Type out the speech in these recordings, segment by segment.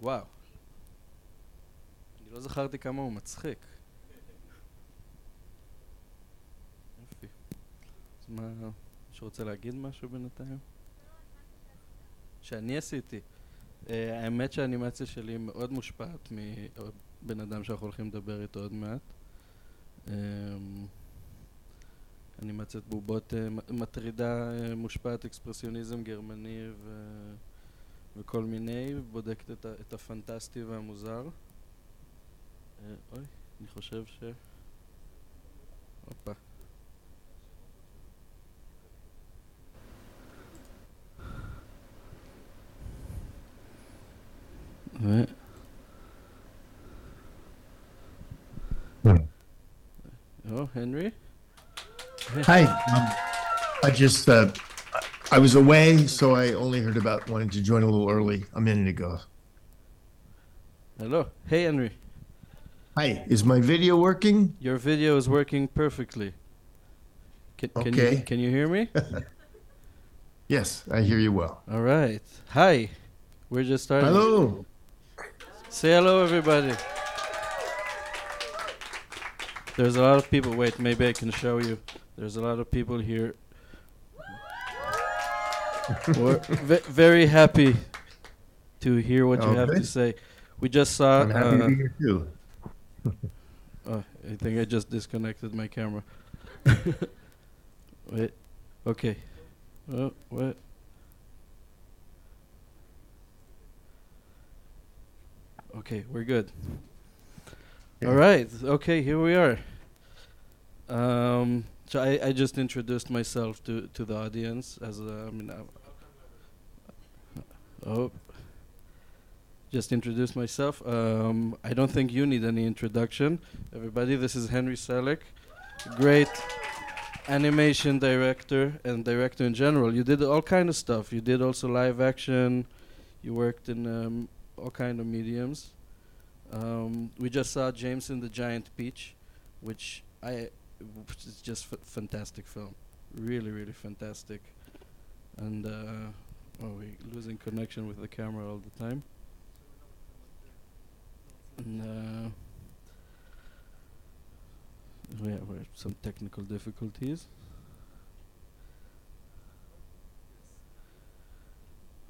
וואו. אני לא זכרתי כמה הוא מצחיק. יופי. אז מה, מישהו רוצה להגיד משהו בינתיים? שאני עשיתי. Uh, האמת שהאנימציה שלי מאוד מושפעת מבן אדם שאנחנו הולכים לדבר איתו עוד מעט. Um, אנימציית בובות uh, מטרידה, uh, מושפעת אקספרסיוניזם גרמני ו... וכל מיני, בודקת את, ה... את הפנטסטי והמוזר. Uh, אוי, אני חושב ש... הופה. ו... Oh, Henry? Hi. Um, I just, uh, I was away, so I only heard about wanting to join a little early a minute ago. Hello. Hey, Henry. Hi. Is my video working? Your video is working perfectly. Can, can Okay. You, can you hear me? Yes, I hear you well. All right. Hi. We're just starting. Hello. Say hello, everybody. There's a lot of people. Wait, maybe I can show you. There's a lot of people here. We're ve- very happy to hear what you have Okay. to say. We just saw. I'm happy to uh, be here too. Oh, I think I just disconnected my camera. Wait. Okay. Oh, what? Okay, we're good. All right. Okay, here we are. Um, so I, I just introduced myself to, to the audience as a, I mean, I, oh, just introduce myself. Um, I don't think you need any introduction. Everybody, this is Henry Selick, great animation director and director in general. You did all kind of stuff. You did also live action. You worked in um, all kind of mediums. Um, we just saw James and the Giant Peach, which I which is just f- fantastic film, really really fantastic. And uh, oh, we losing connection with the camera all the time. And uh, we have some technical difficulties.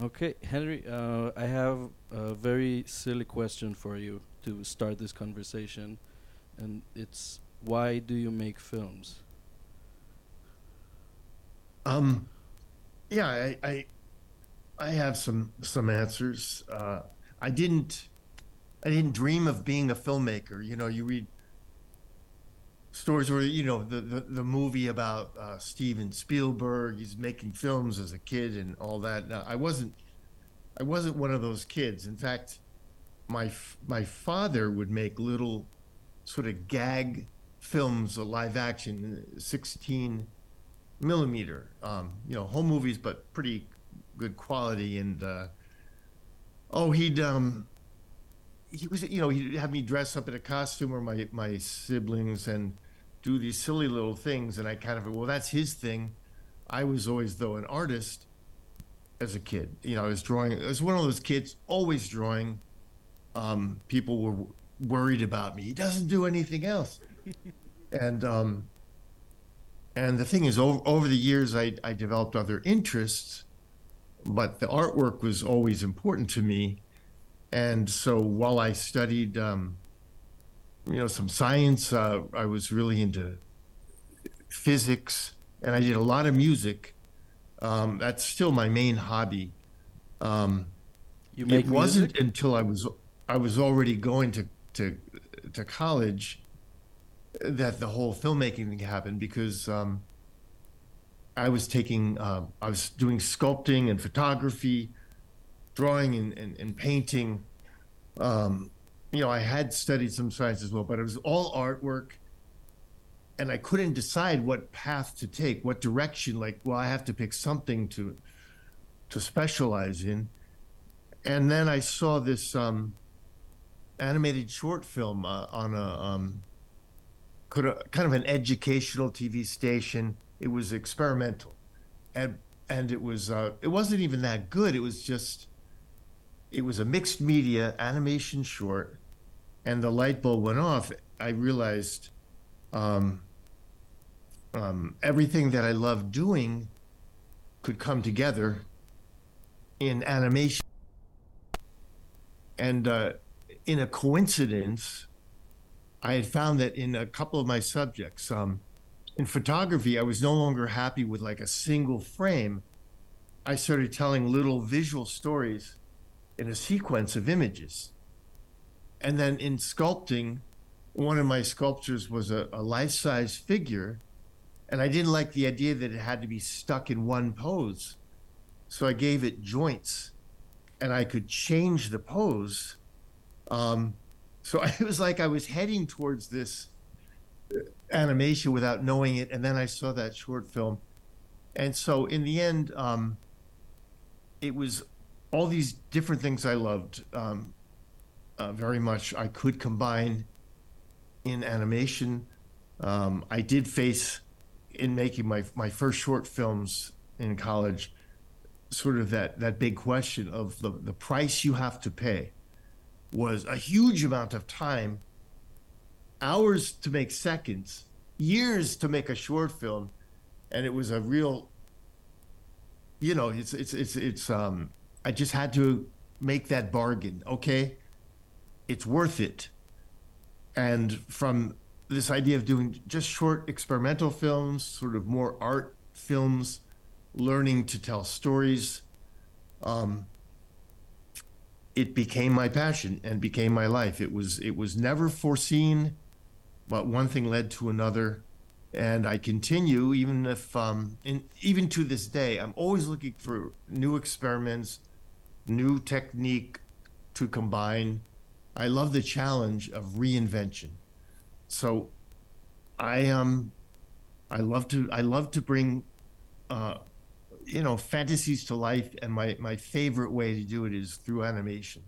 Okay, Henry, uh, I have a very silly question for you to start this conversation, and it's why do you make films? Um, yeah, I, I, I have some some answers. Uh, I didn't, I didn't dream of being a filmmaker. You know, you read stories where you know the the, the movie about uh, Steven Spielberg. He's making films as a kid and all that. Now, I wasn't, I wasn't one of those kids. In fact, my my father would make little sort of gag films, a live action, sixteen millimeter, um, you know, home movies, but pretty good quality. And uh, oh, he'd um, he was, you know, he'd have me dress up in a costume or my my siblings and do these silly little things. And I kind of, well, that's his thing. I was always though an artist as a kid. You know, I was drawing. I was one of those kids always drawing. Um, people were worried about me. He doesn't do anything else. and um, and the thing is, over, over the years, I, I developed other interests, but the artwork was always important to me. And so while I studied, um, you know, some science, uh, I was really into physics, and I did a lot of music. Um, that's still my main hobby. Um, You make it wasn't until I was I was already going to to to college that the whole filmmaking thing happened because um, I was taking uh, I was doing sculpting and photography, drawing and, and, and painting. Um, you know, I had studied some science as well, but it was all artwork. And I couldn't decide what path to take, what direction. Like, well, I have to pick something to to specialize in. And then I saw this um, animated short film uh, on a um, could a, kind of an educational TV station. It was experimental, and and it was uh, it wasn't even that good. It was just it was a mixed media animation short, and the light bulb went off. I realized um, um, everything that I love doing could come together in animation. And uh, in a coincidence, I had found that in a couple of my subjects, um, in photography, I was no longer happy with like a single frame. I started telling little visual stories in a sequence of images. And then in sculpting, one of my sculptures was a, a life size figure. And I didn't like the idea that it had to be stuck in one pose. So I gave it joints and I could change the pose. Um, so it was like I was heading towards this animation without knowing it. And then I saw that short film. And so in the end, um, it was all these different things I loved um, uh, very much. I could combine in animation. Um, I did face in making my my first short films in college sort of that that big question of the the price you have to pay was a huge amount of time hours to make seconds years to make a short film and it was a real you know it's it's it's it's um i just had to make that bargain okay? It's worth it. And from this idea of doing just short experimental films, sort of more art films, learning to tell stories, um, it became my passion and became my life. It was it was never foreseen, but one thing led to another, and I continue even if um, in, even to this day I'm always looking for new experiments, new technique to combine I love the challenge of reinvention. So I um I love to I love to bring uh you know fantasies to life and my my favorite way to do it is through animation.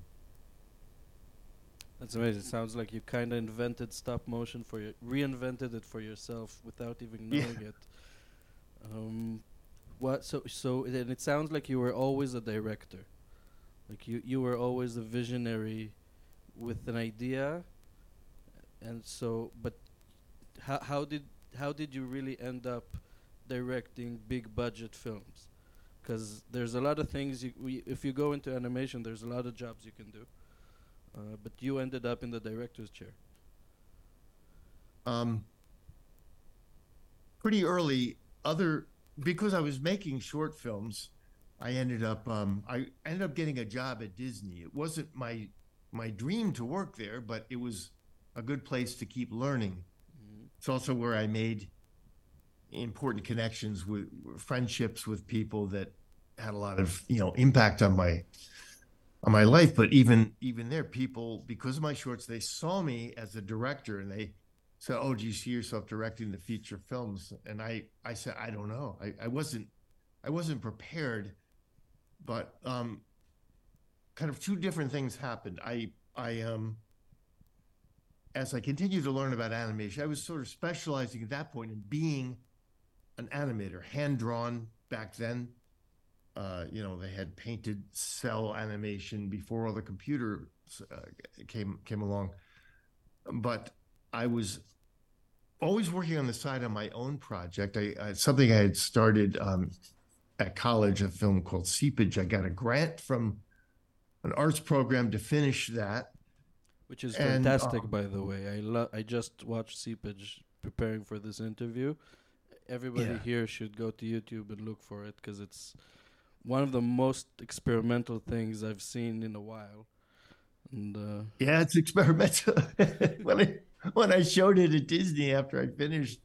That's amazing. It sounds like you kind of invented stop motion for your reinvented it for yourself without even knowing yeah. it. Um, what? So so and it sounds like you were always a director, like you you were always a visionary with an idea and so but how how did how did you really end up directing big budget films because there's a lot of things you we, if you go into animation there's a lot of jobs you can do uh, but you ended up in the director's chair um pretty early other because I was making short films I ended up um, I ended up getting a job at Disney it wasn't my my dream to work there, but it was a good place to keep learning. Mm-hmm. It's also where I made important connections with friendships with people that had a lot of you know impact on my on my life but even even there people because of my shorts they saw me as a director and they said oh do you see yourself directing the feature films and i i said i don't know i, I wasn't i wasn't prepared but um kind of two different things happened. I I um as I continued to learn about animation, I was sort of specializing at that point in being an animator, hand drawn back then. Uh, you know, they had painted cell animation before all the computers uh, came came along. But I was always working on the side on my own project. I, I something I had started um, at college, a film called Seepage. I got a grant from an arts program to finish that. Which is and, fantastic, um, by the way. I lo- I just watched Seepage preparing for this interview. Everybody yeah. here should go to YouTube and look for it because it's one of the most experimental things I've seen in a while. And uh, yeah, it's experimental. when I when I showed it at Disney after I finished,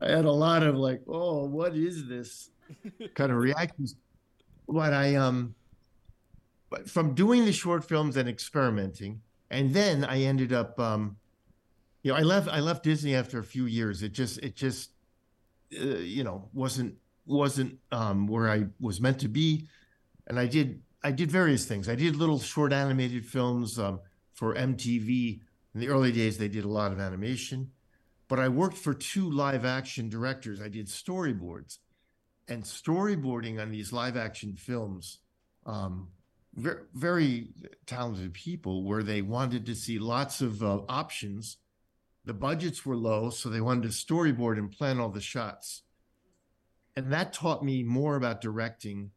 I had a lot of like, "Oh, what is this?" kind of reactions. But I um but from doing the short films and experimenting, and then I ended up, um, you know, I left. I left Disney after a few years. It just, it just, uh, you know, wasn't wasn't um, where I was meant to be, and I did I did various things. I did little short animated films um, for MTV. In the early days, they did a lot of animation, but I worked for two live action directors. I did storyboards, and storyboarding on these live action films um, very, very talented people where they wanted to see lots of uh, options. The budgets were low, so they wanted to storyboard and plan all the shots. And that taught me more about directing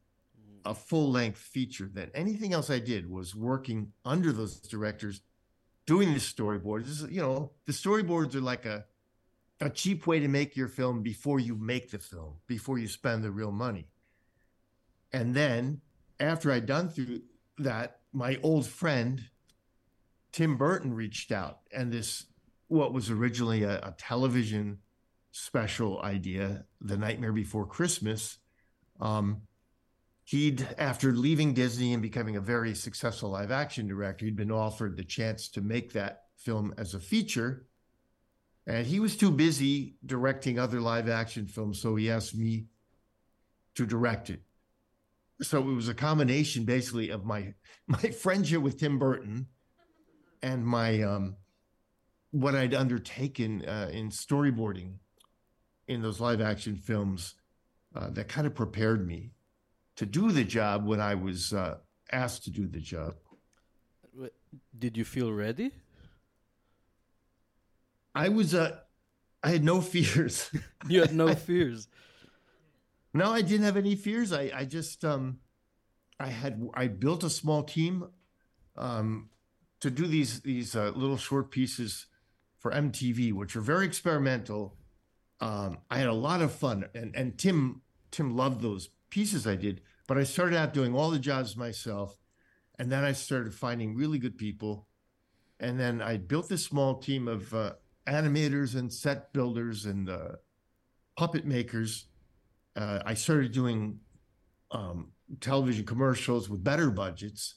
a mm. full length feature than anything else I did was working under those directors doing the storyboards. This is, you know, the storyboards are like a a cheap way to make your film before you make the film, before you spend the real money. And then after I'd done through that, my old friend Tim Burton reached out, and this what was originally a, a television special idea, The Nightmare Before Christmas. Um, he'd after leaving Disney and becoming a very successful live action director, he'd been offered the chance to make that film as a feature. And he was too busy directing other live action films, so he asked me to direct it. So it was a combination basically of my my friendship with Tim Burton and my um what I'd undertaken uh, in storyboarding in those live action films uh, that kind of prepared me to do the job when I was uh, asked to do the job. Did you feel ready? I was uh, I had no fears. you had no fears. No, I didn't have any fears. I I just um, I had I built a small team um, to do these these uh, little short pieces for MTV, which are very experimental. Um, I had a lot of fun, and and Tim Tim loved those pieces I did, but I started out doing all the jobs myself. And then I started finding really good people. And then I built this small team of uh, animators and set builders and uh, puppet makers. Uh, I started doing um, television commercials with better budgets.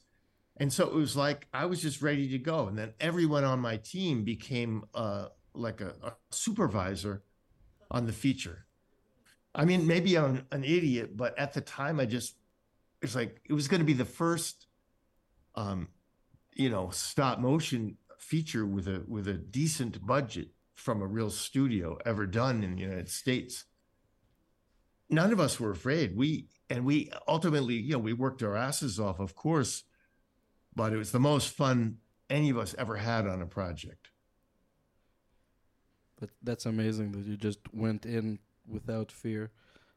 And so it was like I was just ready to go. And then everyone on my team became uh, like a, a supervisor on the feature. I mean, maybe I'm an idiot, but at the time, I just it's like it was going to be the first, um, you know, stop motion feature with a with a decent budget from a real studio ever done in the United States. None of us were afraid. We and we ultimately, you know, we worked our asses off, of course, but it was the most fun any of us ever had on a project. But that's amazing that you just went in without fear.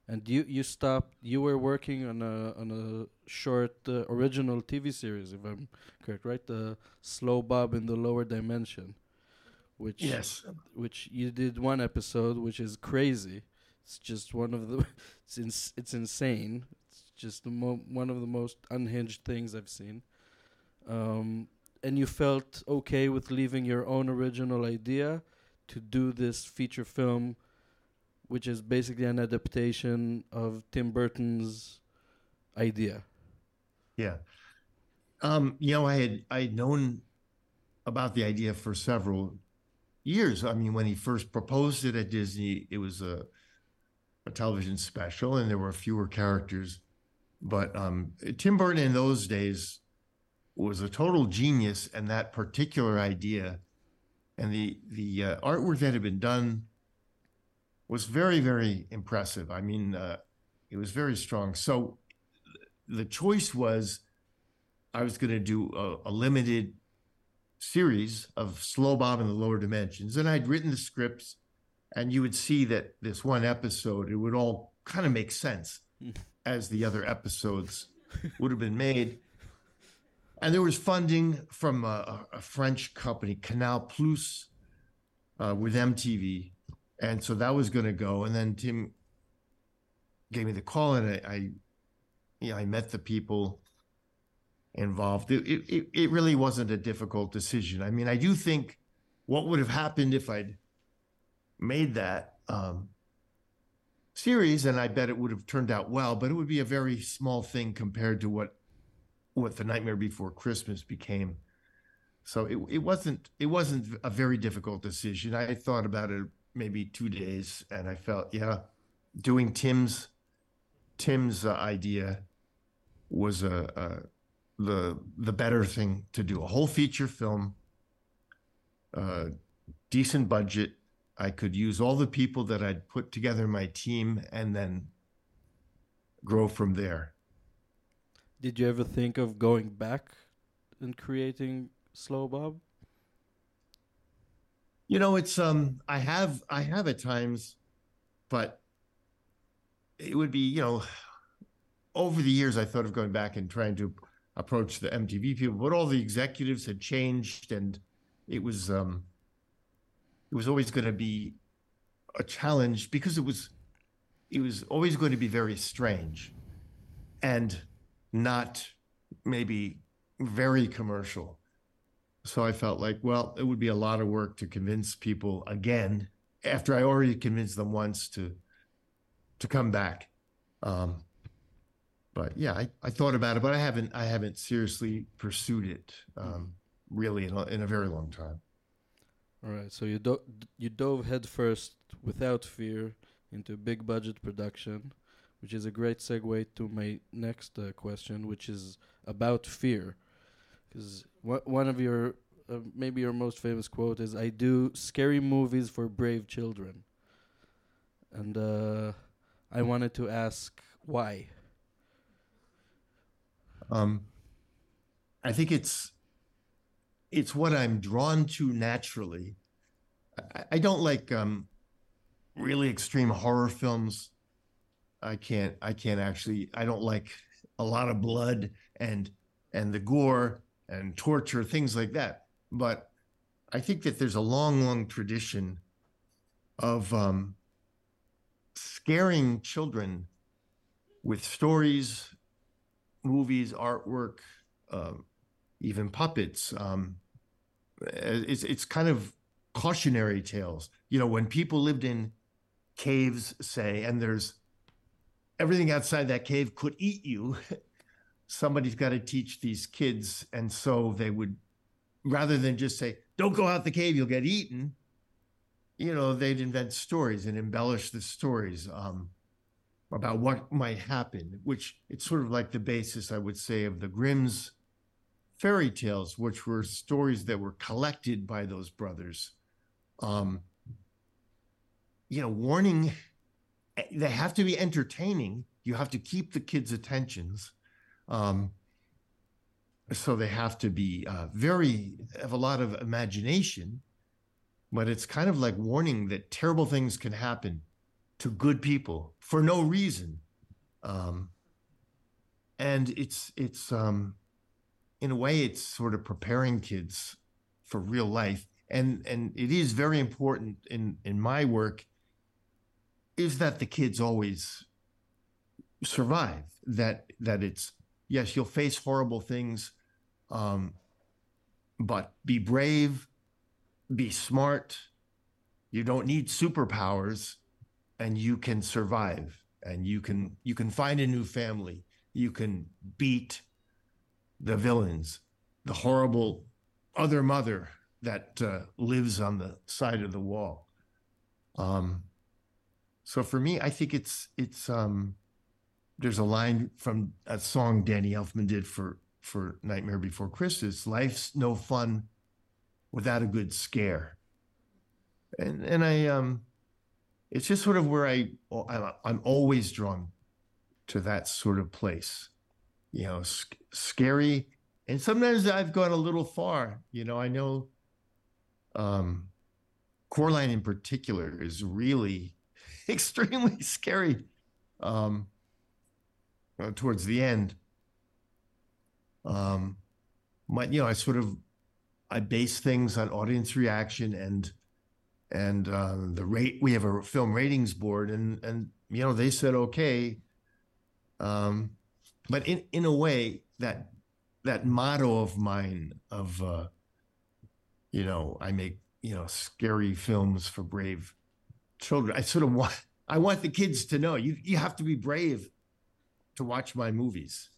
And you you stopped. You were working on a on a short uh, original TV series, if I'm correct, right? The Slow Bob in the Lower Dimension, which yes, which you did one episode, which is crazy. It's just one of the. It's ins- it's insane. It's just the mo- one of the most unhinged things I've seen. Um, and you felt okay with leaving your own original idea to do this feature film which is basically an adaptation of Tim Burton's idea. Yeah. Um, you know, I had I had known about the idea for several years. I mean, when he first proposed it at Disney, it was a a television special, and there were fewer characters. But um, Tim Burton in those days was a total genius, and that particular idea and the the uh, artwork that had been done was very, very impressive. I mean, uh, it was very strong. So the choice was I was going to do a, a, limited series of Slow Bob in the Lower Dimensions. And I'd written the scripts, and you would see that this one episode, it would all kind of make sense as the other episodes would have been made. And there was funding from a, a French company, Canal Plus, uh, with MTV and so that was going to go. And then Tim gave me the call, and I, I you know, I met the people involved. It, it, it really wasn't a difficult decision. I mean, I do think what would have happened if I'd made that um, series, and I bet it would have turned out well, but it would be a very small thing compared to what what the Nightmare Before Christmas became. So it, it wasn't it wasn't a very difficult decision. I thought about it maybe two days, and I felt yeah, doing Tim's Tim's uh, idea was a, a, the the better thing to do. A whole feature film, uh, decent budget. I could use all the people that I'd put together my team, and then grow from there. Did you ever think of going back and creating Slow Bob? You know, it's um I have I have at times, but it would be, you know, over the years I thought of going back and trying to approach the MTV people, but all the executives had changed and it was um it was always going to be a challenge because it was it was always going to be very strange and not maybe very commercial. So I felt like, well, it would be a lot of work to convince people again after I already convinced them once to to come back. Um, but yeah, I, I thought about it, but I haven't I haven't seriously pursued it um, really in a, in a very long time. All right, so you do- you dove headfirst without fear into big budget production, which is a great segue to my next uh, question, which is about fear. Because one of your uh, maybe your most famous quote is, "I do scary movies for brave children," and uh, I wanted to ask why. Um, I think it's it's what I'm drawn to naturally. I, I don't like um, really extreme horror films. I can't. I can't actually. I don't like a lot of blood and and the gore and torture, things like that. But I think that there's a long, long tradition of um, scaring children with stories, movies, artwork, uh, even puppets. Um, it's it's kind of cautionary tales. You know, when people lived in caves, say, and there's everything outside that cave could eat you. Somebody's got to teach these kids, and so they would, rather than just say, "Don't go out the cave, you'll get eaten." You know, they'd invent stories and embellish the stories um, about what might happen, which it's sort of like the basis, I would say, of the Grimm's fairy tales, which were stories that were collected by those brothers. Um, you know, warning, they have to be entertaining. You have to keep the kids' attentions. Um, so they have to be uh, very, have a lot of imagination, but it's kind of like warning that terrible things can happen to good people for no reason. Um, and it's, it's, um, in a way, it's sort of preparing kids for real life. And and it is very important in in my work is that the kids always survive. That that it's yes, you'll face horrible things, um, but be brave, be smart. You don't need superpowers, and you can survive. And you can you can find a new family. You can beat the villains, the horrible other mother that uh, lives on the side of the wall. Um, so for me, I think it's it's um, there's a line from a song Danny Elfman did for for Nightmare Before Christmas. Life's no fun without a good scare, and and I um, it's just sort of where I I'm always drawn to that sort of place you know, sc- scary. And sometimes I've gone a little far. You know, I know um, Coraline in particular is really extremely scary um, uh, towards the end. Um, but you know, I sort of I base things on audience reaction and and uh, the rate. We have a film ratings board, and and you know they said okay. Um, but in in a way that that motto of mine of uh, you know I make you know scary films for brave children. I sort of want I want the kids to know you you have to be brave to watch my movies.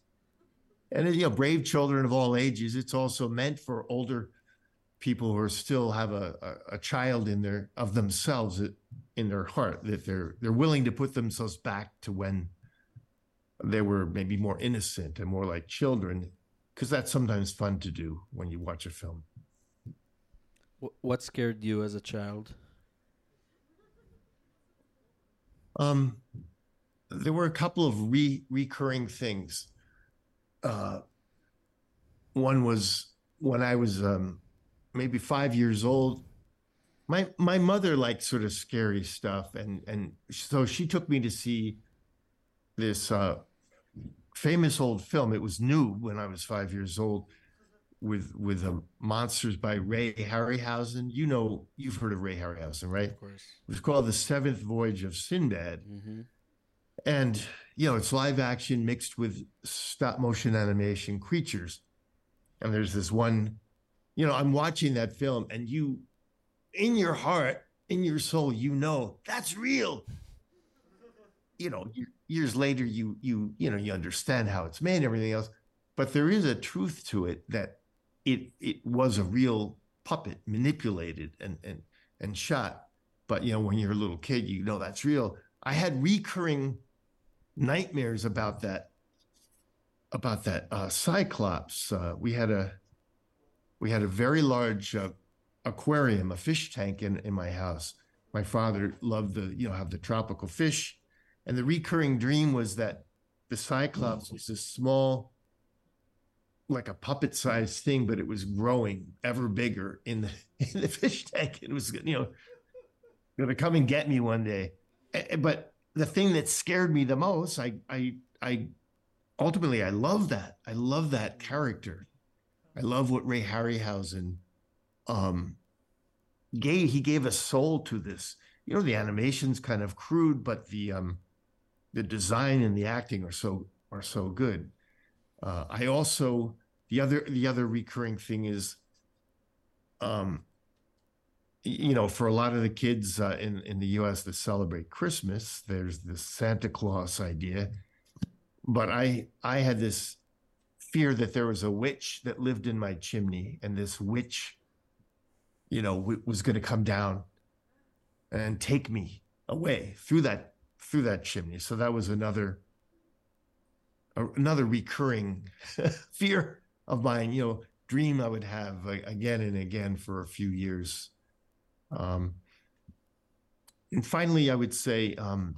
And you know, brave children of all ages. It's also meant for older people who are still have a, a, a child in their of themselves in their heart that they're they're willing to put themselves back to when they were maybe more innocent and more like children because that's sometimes fun to do when you watch a film what scared you as a child um there were a couple of re- recurring things uh, one was when I was um, maybe five years old. My my mother liked sort of scary stuff, and and so she took me to see this uh, famous old film. It was new when I was five years old, with with uh, Monsters by Ray Harryhausen. You know, you've heard of Ray Harryhausen, right? Of course. It was called The Seventh Voyage of Sinbad. And, you know, it's live action mixed with stop motion animation creatures. And there's this one, you know, I'm watching that film and you, in your heart, in your soul, you know that's real. You know, years later, you, you, you know, you understand how it's made and everything else. But there is a truth to it that it, it was a real puppet manipulated and, and, and shot. But, you know, when you're a little kid, you know that's real. I had recurring nightmares about that about that uh, cyclops uh, we had a we had a very large uh, aquarium a fish tank in in my house my father loved the you know have the tropical fish and the recurring dream was that the cyclops was this small like a puppet sized thing but it was growing ever bigger in the in the fish tank it was you know going to come and get me one day but the thing that scared me the most, I, I, I, ultimately, I love that. I love that character. I love what Ray Harryhausen, um, gave. He gave a soul to this. You know, the animation's kind of crude, but the, um, the design and the acting are so are so good. Uh, I also the other the other recurring thing is, um, you know, for a lot of the kids uh, in in the U.S. that celebrate Christmas, there's this Santa Claus idea, but I I had this fear that there was a witch that lived in my chimney, and this witch, you know, w- was going to come down and take me away through that through that chimney. So that was another another recurring fear of mine. You know, dream I would have again and again for a few years. Um, and finally, I would say um,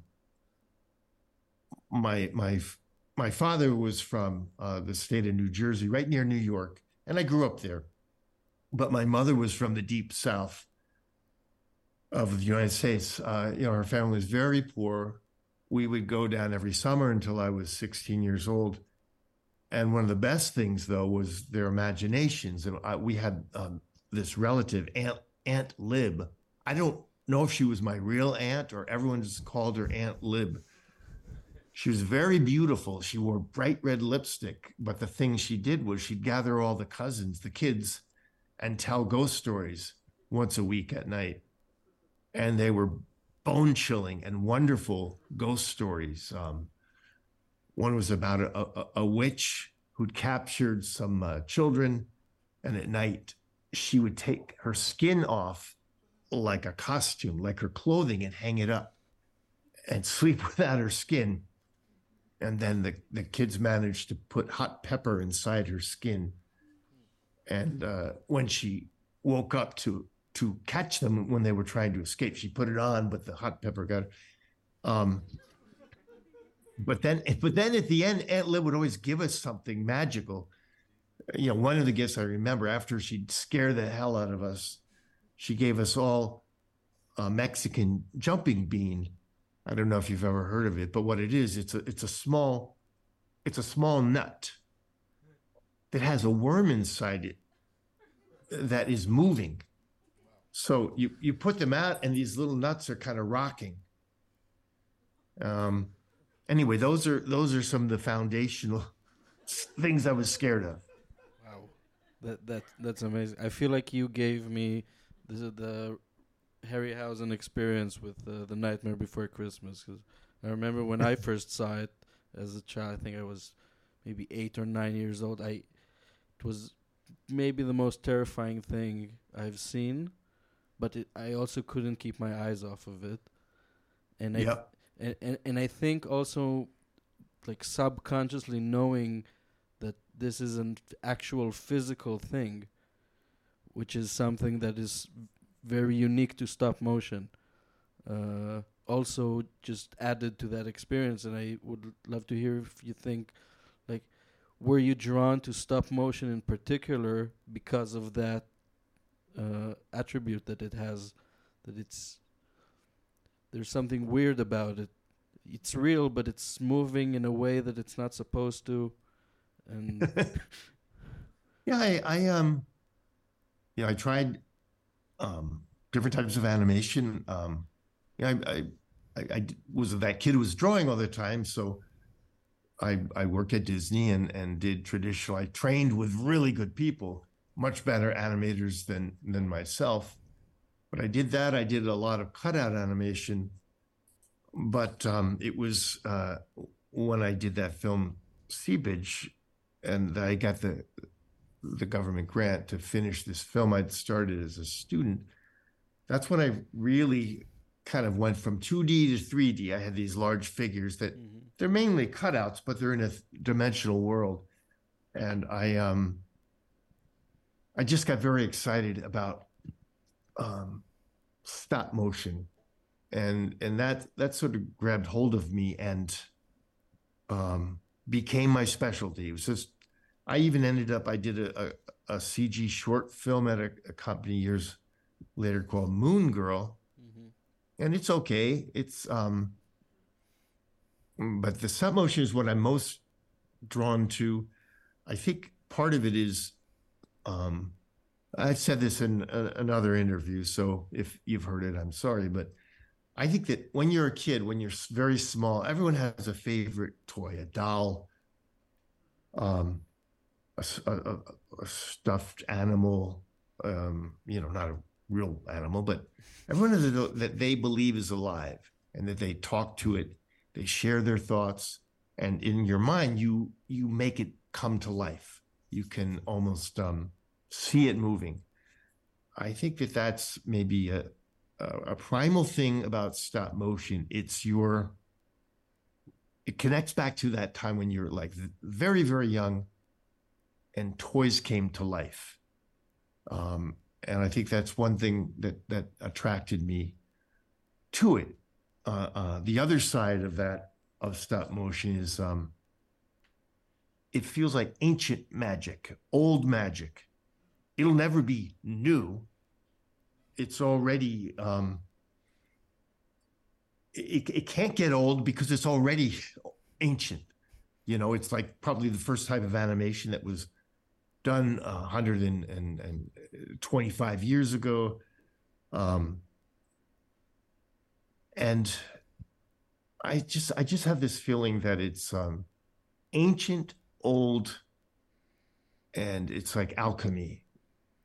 my my my father was from uh, the state of New Jersey, right near New York, and I grew up there. But my mother was from the deep South of the United States. Uh, you know, her family was very poor. We would go down every summer until I was 16 years old. And one of the best things, though, was their imaginations. And I, we had um, this relative, Aunt Aunt Lib. I don't know if she was my real aunt or everyone just called her Aunt Lib. She was very beautiful. She wore bright red lipstick, but the thing she did was she'd gather all the cousins, the kids, and tell ghost stories once a week at night. And they were bone chilling and wonderful ghost stories. Um, one was about a, a, a witch who'd captured some uh, children, and at night she would take her skin off like a costume, like her clothing, and hang it up and sleep without her skin. And then the, the kids managed to put hot pepper inside her skin. And uh, when she woke up to to catch them when they were trying to escape, she put it on, but the hot pepper got her. Um, but then, but then at the end, Aunt Lib would always give us something magical. You know, one of the gifts I remember after she'd scare the hell out of us, she gave us all a Mexican jumping bean. I don't know if you've ever heard of it, but what it is, it's a it's a small, it's a small nut that has a worm inside it that is moving. So you you put them out, and these little nuts are kind of rocking. Um, anyway, those are those are some of the foundational things I was scared of. Wow, that that that's amazing. I feel like you gave me the the Harryhausen experience with uh, the Nightmare Before Christmas. Because I remember when I first saw it as a child. I think I was maybe eight or nine years old. I it was maybe the most terrifying thing I've seen, but it, I also couldn't keep my eyes off of it. And I Yep. and, and and I think also like subconsciously knowing that this is an actual physical thing, which is something that is very unique to stop motion. Uh, also, just added to that experience, and I would love to hear if you think, like, were you drawn to stop motion in particular because of that uh, attribute that it has? That it's there's something weird about it. It's real, but it's moving in a way that it's not supposed to, and yeah, I, I um, yeah, I tried um different types of animation. Um, yeah, I, I, I, I was that kid who was drawing all the time, so I I worked at Disney and and did traditional. I trained with really good people, much better animators than than myself. But I did that. I did a lot of cutout animation. But um, it was uh, when I did that film Seepage, and I got the the government grant to finish this film I'd started as a student. That's when I really kind of went from 2D to 3D. I had these large figures that mm-hmm. they're mainly cutouts, but they're in a dimensional world. And I um I just got very excited about um stop motion. And and that that sort of grabbed hold of me and um became my specialty. It was just I even ended up I did a, a, a CG short film at a, a company years later called Moon Girl and it's okay. It's um, but the stop motion is what I'm most drawn to. I think part of it is, um, I said this in a, another interview, so if you've heard it, I'm sorry, but I think that when you're a kid, when you're very small, everyone has a favorite toy, a doll, um, a, a, a stuffed animal, um, you know, not a real animal, but everyone is a, that they believe is alive and that they talk to it, they share their thoughts, and in your mind you you make it come to life. You can almost um, see it moving. I think that that's maybe a, a, a primal thing about stop motion. It's your it connects back to that time when you're like very very young and toys came to life um, and I think that's one thing that that attracted me to it. Uh, uh, the other side of that of stop motion is um, it feels like ancient magic, old magic. It'll never be new. It's already um, it, it can't get old because it's already ancient. You know, it's like probably the first type of animation that was done 125 years ago. Um, and I just I just have this feeling that it's um, ancient, old, and it's like alchemy.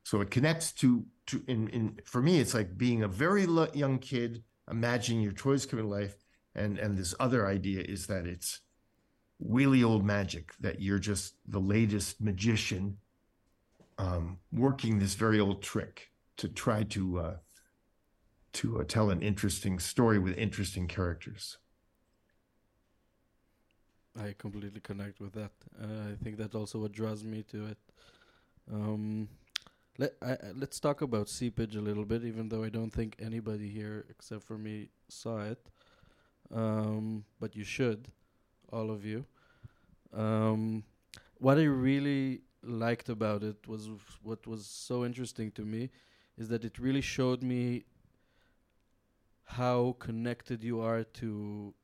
So it connects to to in, in for me it's like being a very young kid imagining your toys come to life and and this other idea is that it's really old magic that you're just the latest magician um, working this very old trick to try to uh, to uh, tell an interesting story with interesting characters. I completely connect with that. Uh, I think that's also what draws me to it. Um, let I, let's talk about Seepage a little bit, even though I don't think anybody here except for me saw it. Um, but you should, all of you. Um, what I really liked about it was what was so interesting to me is that it really showed me how connected you are to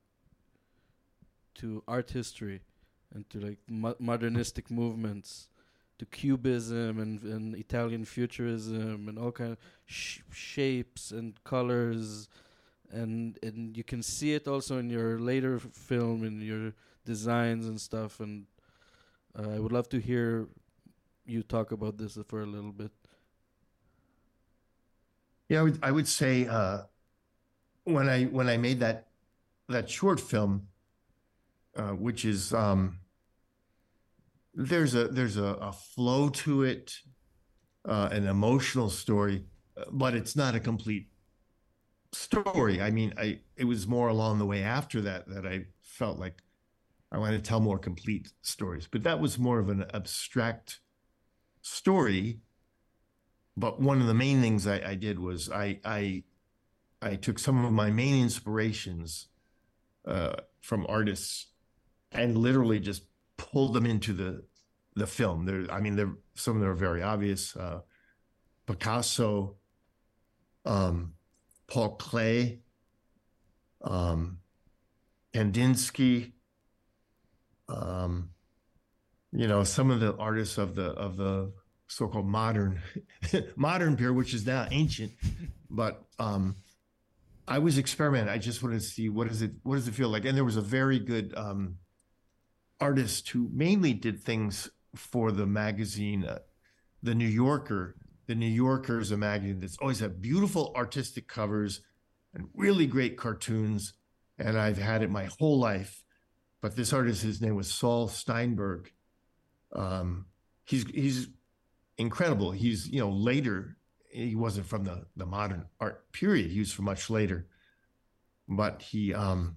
to art history and to like mo- modernistic movements to cubism and, and Italian futurism and all kind of sh- shapes and colors and and you can see it also in your later film in your designs and stuff and uh, I would love to hear you talk about this for a little bit. Yeah, I would, I would say uh, when I when I made that that short film, uh, which is um, there's a there's a, a flow to it, uh, an emotional story, but it's not a complete story. I mean, I it was more along the way after that that I felt like I wanted to tell more complete stories. But that was more of an abstract story. But one of the main things I, I did was I, I I took some of my main inspirations uh, from artists and literally just pulled them into the the film. There, I mean, there some of them are very obvious. Uh, Picasso, um, Paul Klee, um, Kandinsky, um, you know, some of the artists of the of the so-called modern modern period, which is now ancient, but um, I was experimenting. I just wanted to see what does it what does it feel like, and there was a very good um, artist who mainly did things for the magazine, uh, the New Yorker. The New Yorker is a magazine that's always had beautiful artistic covers and really great cartoons, and I've had it my whole life. But this artist, his name was Saul Steinberg. Um, he's he's incredible. He's you know later he wasn't from the the modern art period. He was from much later, but he um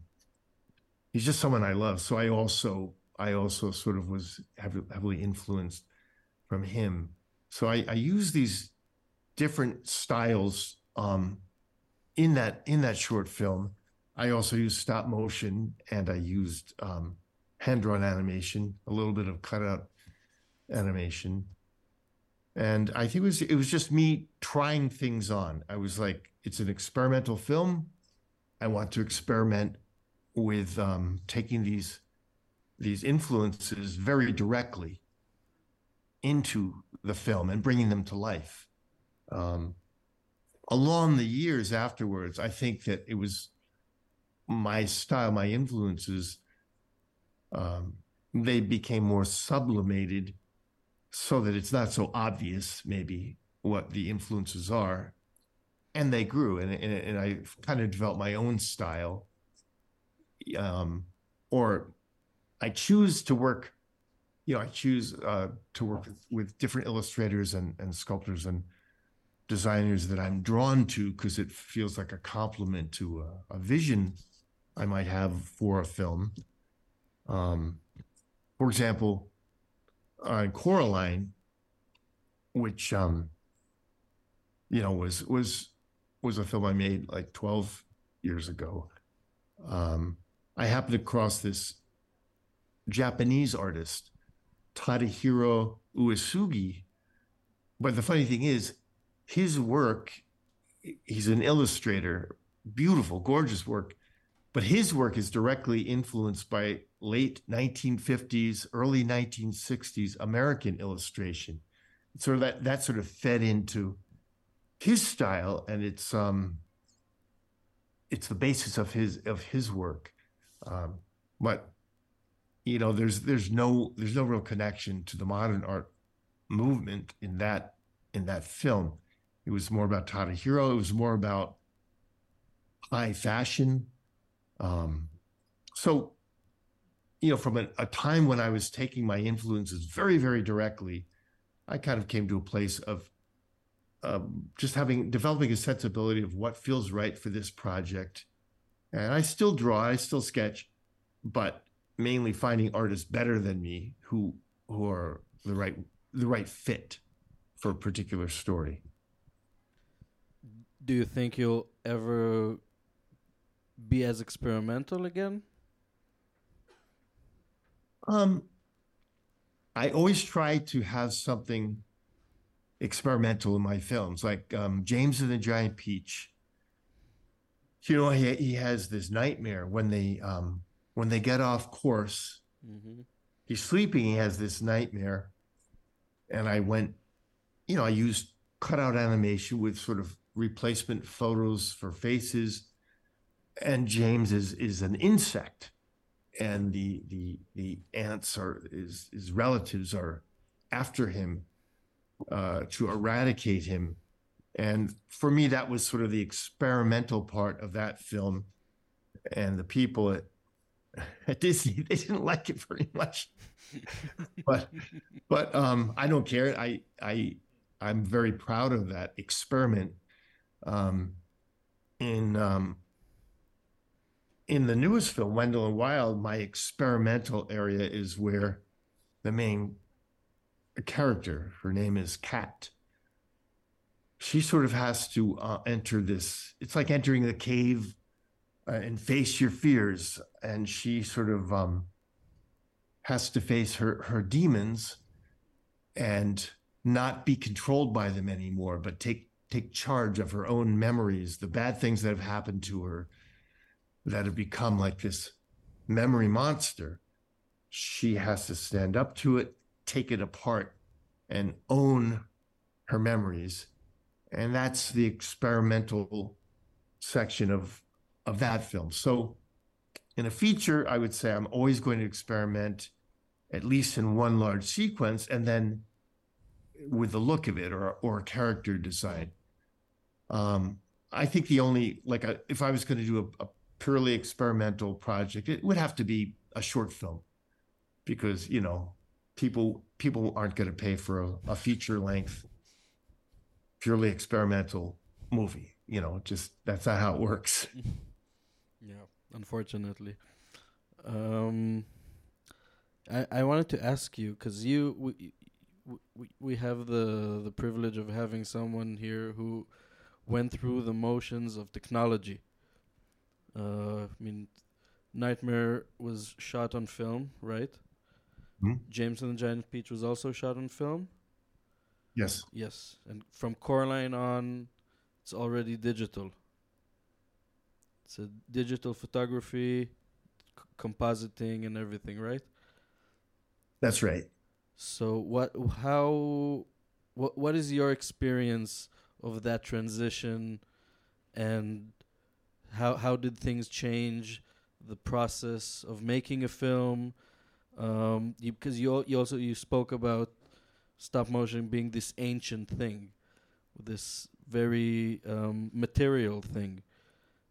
he's just someone I love. So I also I also sort of was heavily influenced from him. So I, I use these different styles um in that in that short film. I also used stop motion and I used um, hand drawn animation, a little bit of cutout animation and I think it was it was just me trying things on. I was like, it's an experimental film. I want to experiment with um, taking these these influences very directly into the film and bringing them to life. Um, along the years afterwards, I think that it was my style, my influences. Um, they became more sublimated so that it's not so obvious maybe what the influences are and they grew and, and, and i kind of developed my own style um, or i choose to work you know i choose uh, to work with, with, different illustrators and, and sculptors and designers that i'm drawn to because it feels like a complement to a, a, vision i might have for a film um, for example on Coraline, which um, you know was was was a film I made like 12 years ago. Um, I happened across this Japanese artist, Tadahiro Uesugi. But the funny thing is, his work, he's an illustrator, beautiful, gorgeous work, but his work is directly influenced by late 1950s, early 1960s American illustration. Of that that sort of fed into his style, and it's um, it's the basis of his of his work. Um, but you know, there's there's no there's no real connection to the modern art movement in that in that film. It was more about Tadahiro. It was more about high fashion. Um, so you know, from a, a, time when I was taking my influences very, very directly, I kind of came to a place of um, just having developing a sensibility of what feels right for this project. And I still draw, I still sketch, but mainly finding artists better than me who who are the right the right fit for a particular story. Do you think you'll ever be as experimental again? Um, I always try to have something experimental in my films, like um, James and the Giant Peach. You know, he he has this nightmare when they um, when they get off course. Mm-hmm. He's sleeping. He has this nightmare, and I went, you know, I used cutout animation with sort of replacement photos for faces, and James is is an insect and the the the ants are his his relatives are after him uh, to eradicate him. And for me, that was sort of the experimental part of that film. And the people at, at Disney, they didn't like it very much. but but um, I don't care. I I I'm very proud of that experiment. Um, in um, in the newest film, Wendell and Wild, my experimental area is where the main character, her name is Kat, she sort of has to uh, enter this. It's like entering the cave uh, and face your fears, and she sort of um, has to face her her demons, and not be controlled by them anymore, but take take charge of her own memories, the bad things that have happened to her that have become like this memory monster. She has to stand up to it, take it apart, and own her memories. And that's the experimental section of of that film. So in a feature, I would say I'm always going to experiment at least in one large sequence and then with the look of it or or a character design. Um, I think the only like a, if I was going to do a, a purely experimental project, it would have to be a short film because you know people people aren't going to pay for a, a feature length purely experimental movie. You know, just that's not how it works. Yeah, unfortunately. Um, I I wanted to ask you because you we, we we have the the privilege of having someone here who went through the motions of technology. Uh, I mean, Nightmare was shot on film, right? Hmm? James and the Giant Peach was also shot on film. Yes. Yes, and from Coraline on, it's already digital. It's a digital photography, c- compositing, and everything, right? That's right. So what? How? What? What is your experience of that transition, and how how did things change the process of making a film? Um, you, because you you also you spoke about stop motion being this ancient thing, this very um, material thing,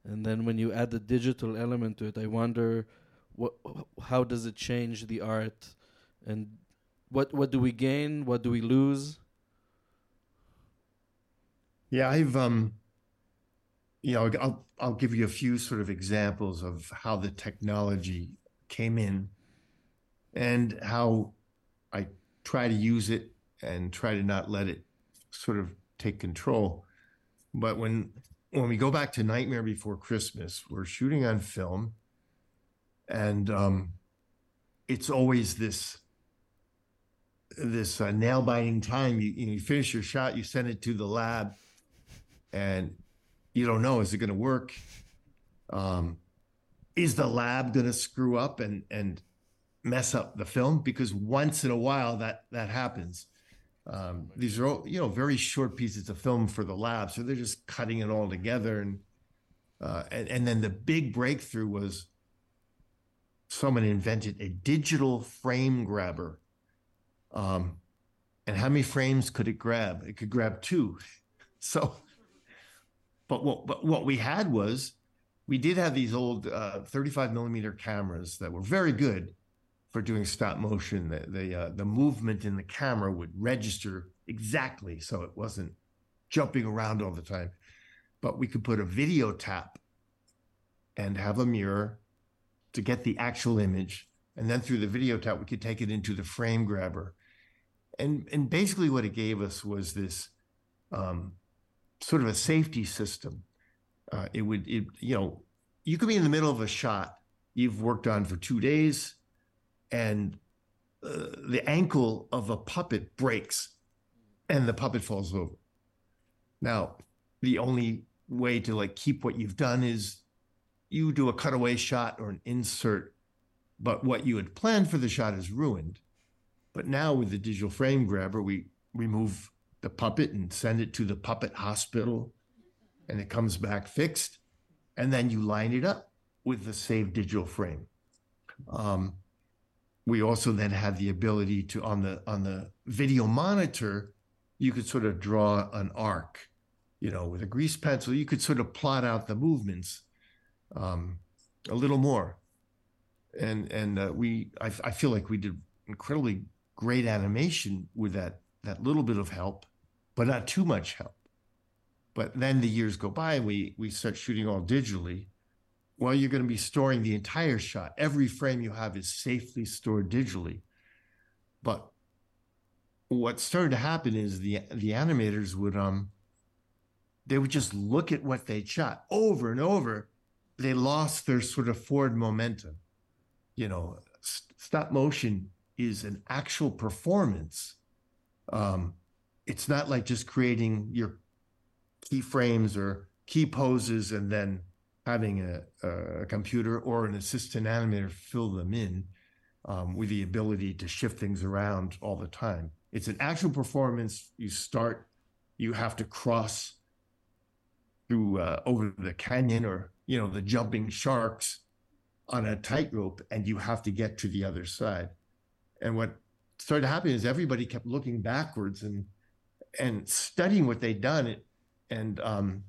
and then when you add the digital element to it, I wonder what how does it change the art, and what what do we gain, what do we lose? Yeah, I've um you know, I'll I'll give you a few sort of examples of how the technology came in and how I try to use it and try to not let it sort of take control. But when when we go back to Nightmare Before Christmas, we're shooting on film and um it's always this this uh, nail biting time. You, you finish your shot, you send it to the lab, and you don't know is it going to work? Um, is the lab going to screw up and and mess up the film? Because once in a while that that happens. Um, these are all, you know very short pieces of film for the lab, so they're just cutting it all together and uh, and, and then the big breakthrough was someone invented a digital frame grabber um, and how many frames could it grab? It could grab two. So, but what but what we had was we did have these old uh, 35 millimeter cameras that were very good for doing stop motion. The the, uh, the movement in the camera would register exactly, so it wasn't jumping around all the time. But we could put a video tap and have a mirror to get the actual image, and then through the video tap we could take it into the frame grabber and and basically what it gave us was this um, sort of a safety system. Uh, it would it you know you could be in the middle of a shot you've worked on for two days, and uh, the ankle of a puppet breaks, and the puppet falls over. Now, the only way to like keep what you've done is you do a cutaway shot or an insert, but what you had planned for the shot is ruined. But now with the digital frame grabber, we remove the puppet and send it to the puppet hospital, and it comes back fixed. And then you line it up with the saved digital frame. Um, we also then had the ability to on the on the video monitor, you could sort of draw an arc, you know, with a grease pencil. You could sort of plot out the movements um, a little more, and and uh, we I, I feel like we did incredibly great animation with that that little bit of help, but not too much help. But then the years go by and we we start shooting all digitally. Well, you're going to be storing the entire shot. Every frame you have is safely stored digitally. But what started to happen is the the animators would um they would just look at what they shot over and over. They lost their sort of forward momentum. You know, st- stop motion is an actual performance Um, it's not like just creating your keyframes or key poses and then having a, a computer or an assistant animator fill them in um, with the ability to shift things around all the time. It's an actual performance. You start, you have to cross through uh, over the canyon or you know the jumping sharks on a tightrope, and you have to get to the other side. And what started happening is everybody kept looking backwards and and studying what they'd done and um,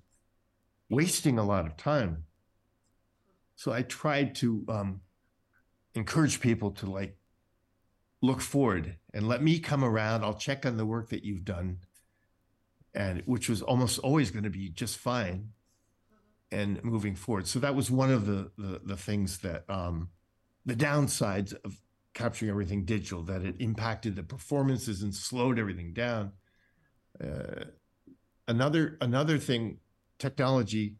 wasting a lot of time. So I tried to um, encourage people to like look forward and let me come around. I'll check on the work that you've done, and which was almost always going to be just fine, and moving forward. So that was one of the the, the things that um, the downsides of capturing everything digital that it impacted the performances and slowed everything down. Uh, another another thing, technology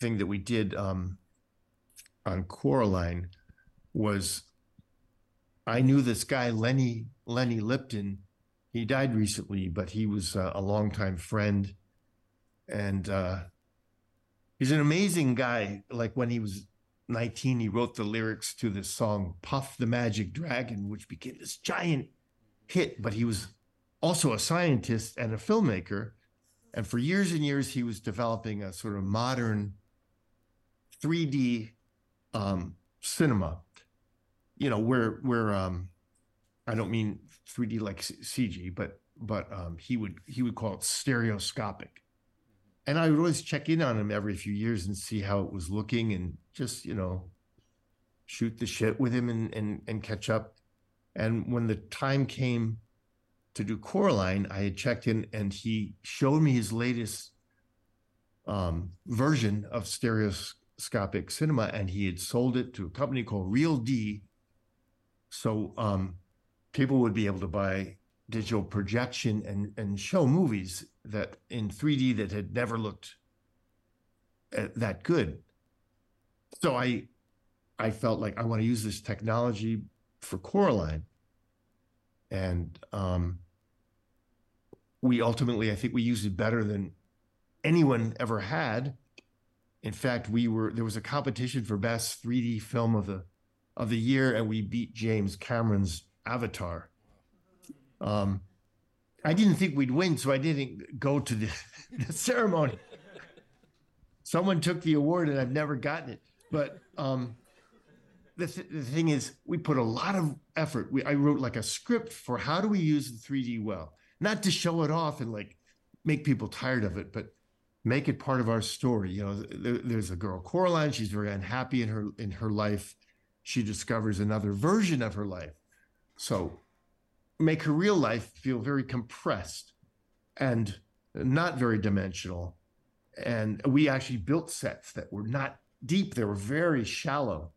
thing that we did um, on Coraline was I knew this guy Lenny Lenny Lipton. He died recently, but he was uh, a longtime friend, and uh, he's an amazing guy. Like when he was 19, he wrote the lyrics to this song "Puff the Magic Dragon," which became this giant hit. But he was also a scientist and a filmmaker, and for years and years he was developing a sort of modern 3D um, cinema you know, where where um, I don't mean 3D like CG, but but um, he would he would call it stereoscopic, and I would always check in on him every few years and see how it was looking, and just you know, shoot the shit with him and and and catch up. And when the time came to do Coraline, I had checked in, and he showed me his latest um, version of stereoscopic cinema, and he had sold it to a company called Real D so um, people would be able to buy digital projection and and show movies that in 3D that had never looked uh, that good. So I I felt like I want to use this technology for Coraline, and um, we ultimately I think we used it better than anyone ever had. In fact, we were there was a competition for best 3D film of the of the year, and we beat James Cameron's Avatar. Um, I didn't think we'd win, so I didn't go to the, the ceremony. Someone took the award, and I've never gotten it. But um, the, th- the thing is, we put a lot of effort. We, I wrote like a script for how do we use the 3D well, not to show it off and like make people tired of it, but make it part of our story. You know, there, there's a girl Coraline. She's very unhappy in her in her life she discovers another version of her life. So make her real life feel very compressed and not very dimensional. And we actually built sets that were not deep, they were very shallow.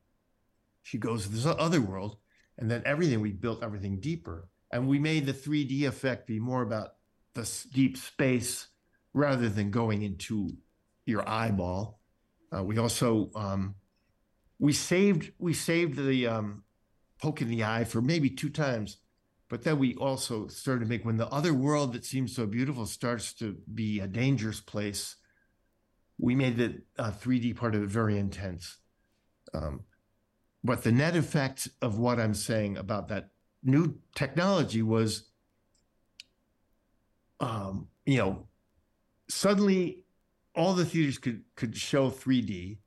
She goes to this other world, and then everything we built everything deeper. And we made the 3D effect be more about the deep space rather than going into your eyeball. Uh, we also um, we saved we saved the um, poke in the eye for maybe two times, but then we also started to make when the other world that seems so beautiful starts to be a dangerous place. We made the uh, 3D part of it very intense. Um, but the net effect of what I'm saying about that new technology was, um, you know, suddenly all the theaters could could show 3D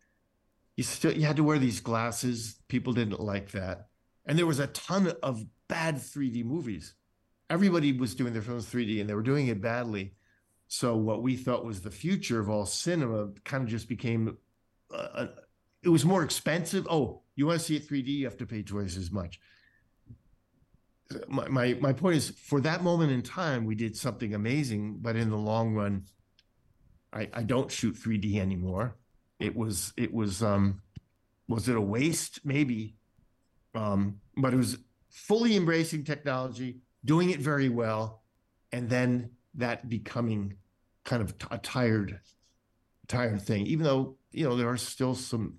you still you had to wear these glasses. People didn't like that, and there was a ton of bad 3D movies. Everybody was doing their films 3D, and they were doing it badly. So what we thought was the future of all cinema kind of just became. Uh, it was more expensive. Oh, you want to see it 3D? You have to pay twice as much. My, my my point is, for that moment in time, we did something amazing, but in the long run, I, I don't shoot 3D anymore. It was it was um was it a waste? Maybe. Um but it was fully embracing technology doing it very well and then that becoming kind of a tired tired thing even though you know there are still some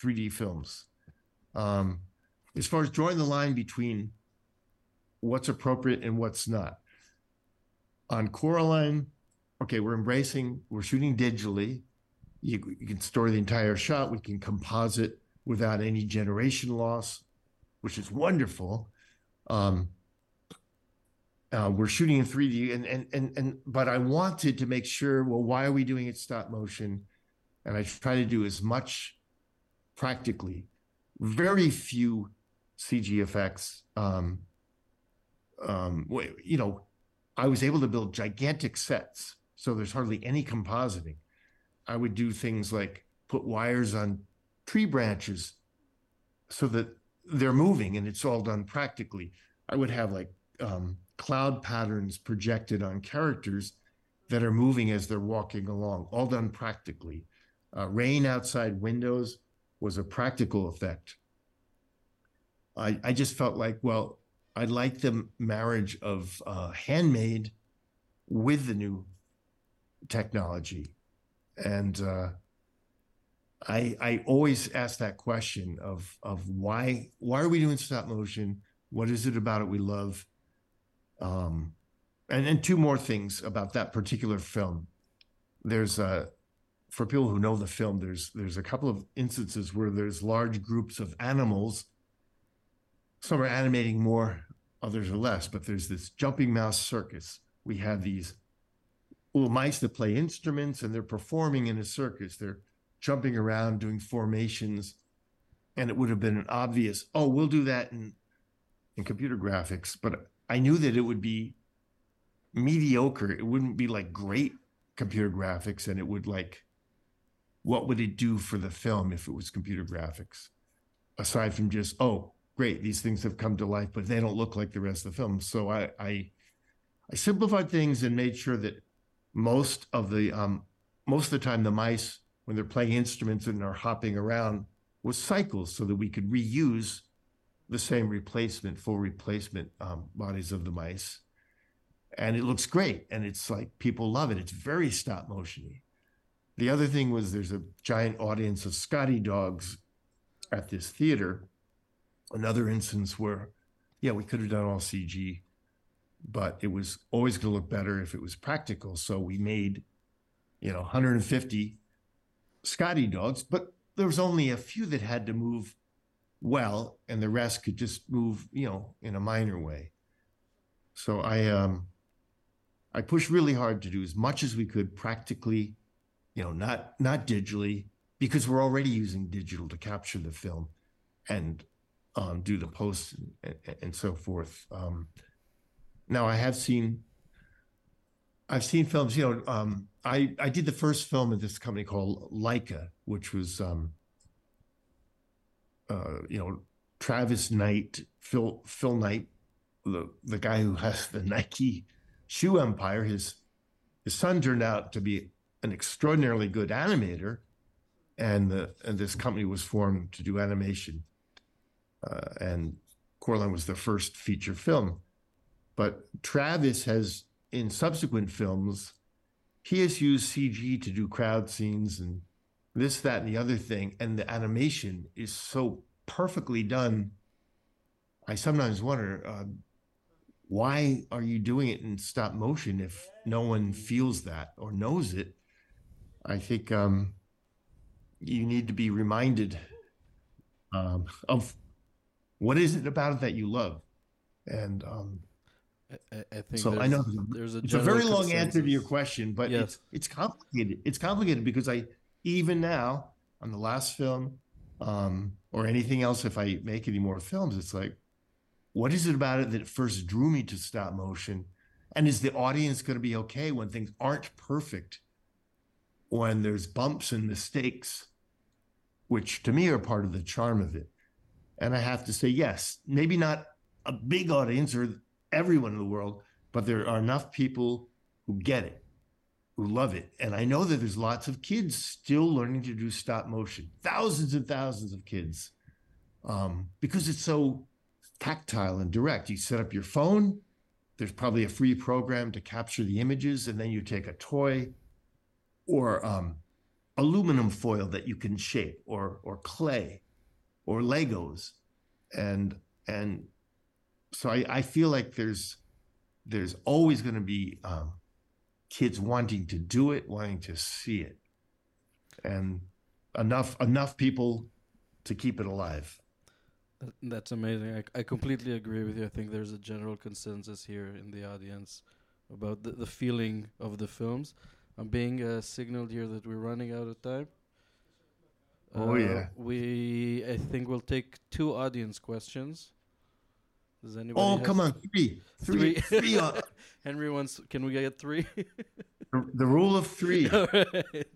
3d films. Um as far as drawing the line between what's appropriate and what's not on Coraline, okay, we're embracing, we're shooting digitally. You, you can store the entire shot. We can composite without any generation loss, which is wonderful. Um, uh, we're shooting in 3D, and, and and and but I wanted to make sure. Well, why are we doing it stop motion? And I try to do as much practically. Very few CG effects. Um, um, you know, I was able to build gigantic sets, so there's hardly any compositing. I would do things like put wires on tree branches so that they're moving and it's all done practically. I would have like um, cloud patterns projected on characters that are moving as they're walking along, all done practically. Uh, rain outside windows was a practical effect. I, I just felt like, well, I like the marriage of uh, handmade with the new technology. And uh, I I always ask that question of of why why are we doing stop motion? What is it about it we love? Um, and and two more things about that particular film. There's a for people who know the film, there's there's a couple of instances where there's large groups of animals. Some are animating more, others are less. But there's this jumping mouse circus. We have these little mice that play instruments, and they're performing in a circus. They're jumping around, doing formations, and it would have been an obvious, oh, we'll do that in in computer graphics. But I knew that it would be mediocre. It wouldn't be like great computer graphics, and it would like, what would it do for the film if it was computer graphics? Aside from just, oh, great, these things have come to life, but they don't look like the rest of the film. So I I, I simplified things and made sure that most of the um, most of the time the mice when they're playing instruments and are hopping around was cycles so that we could reuse the same replacement, full replacement um, bodies of the mice. And it looks great. And it's like people love it. It's very stop motiony. The other thing was there's a giant audience of Scotty dogs at this theater. Another instance where, yeah, we could have done all CG, but it was always going to look better if it was practical. So we made, you know, 150 Scotty dogs, but there was only a few that had to move well, and the rest could just move, you know, in a minor way. So I um I pushed really hard to do as much as we could practically, you know, not not digitally, because we're already using digital to capture the film and um, do the posts and, and, so forth. Um, now I have seen I've seen films, you know, um, I, I did the first film at this company called Laika, which was, um, uh, you know, Travis Knight, Phil Phil Knight, the the guy who has the Nike shoe empire. His his son turned out to be an extraordinarily good animator, and the and this company was formed to do animation. Uh, and Coraline was the first feature film, but Travis has in subsequent films he has used CG to do crowd scenes and this, that, and the other thing. And the animation is so perfectly done. I sometimes wonder uh, why are you doing it in stop motion if no one feels that or knows it? I think um, you need to be reminded um, of what is it about it that you love. And um, I, I think so. I know there's a, it's a very long consensus. answer to your question, but yes. it's it's complicated. It's complicated because I even now on the last film um, or anything else, if I make any more films, it's like, what is it about it that first drew me to stop motion? And is the audience going to be okay when things aren't perfect? When there's bumps and mistakes, which to me are part of the charm of it. And I have to say, yes, maybe not a big audience or everyone in the world, but there are enough people who get it, who love it. And I know that there's lots of kids still learning to do stop motion, thousands and thousands of kids, um, because it's so tactile and direct. You set up your phone, there's probably a free program to capture the images, and then you take a toy or um, aluminum foil that you can shape, or or clay, or Legos, and and so I, I feel like there's there's always going to be um, kids wanting to do it, wanting to see it, and enough enough people to keep it alive. That's amazing. I, I completely agree with you. I think there's a general consensus here in the audience about the, the feeling of the films. I'm being uh, signaled here that we're running out of time. Oh Uh, yeah. We I think we'll take two audience questions. Does anybody? Oh come on, three, three, Three. three. uh, Henry wants. Can we get three? the, the rule of three. All right.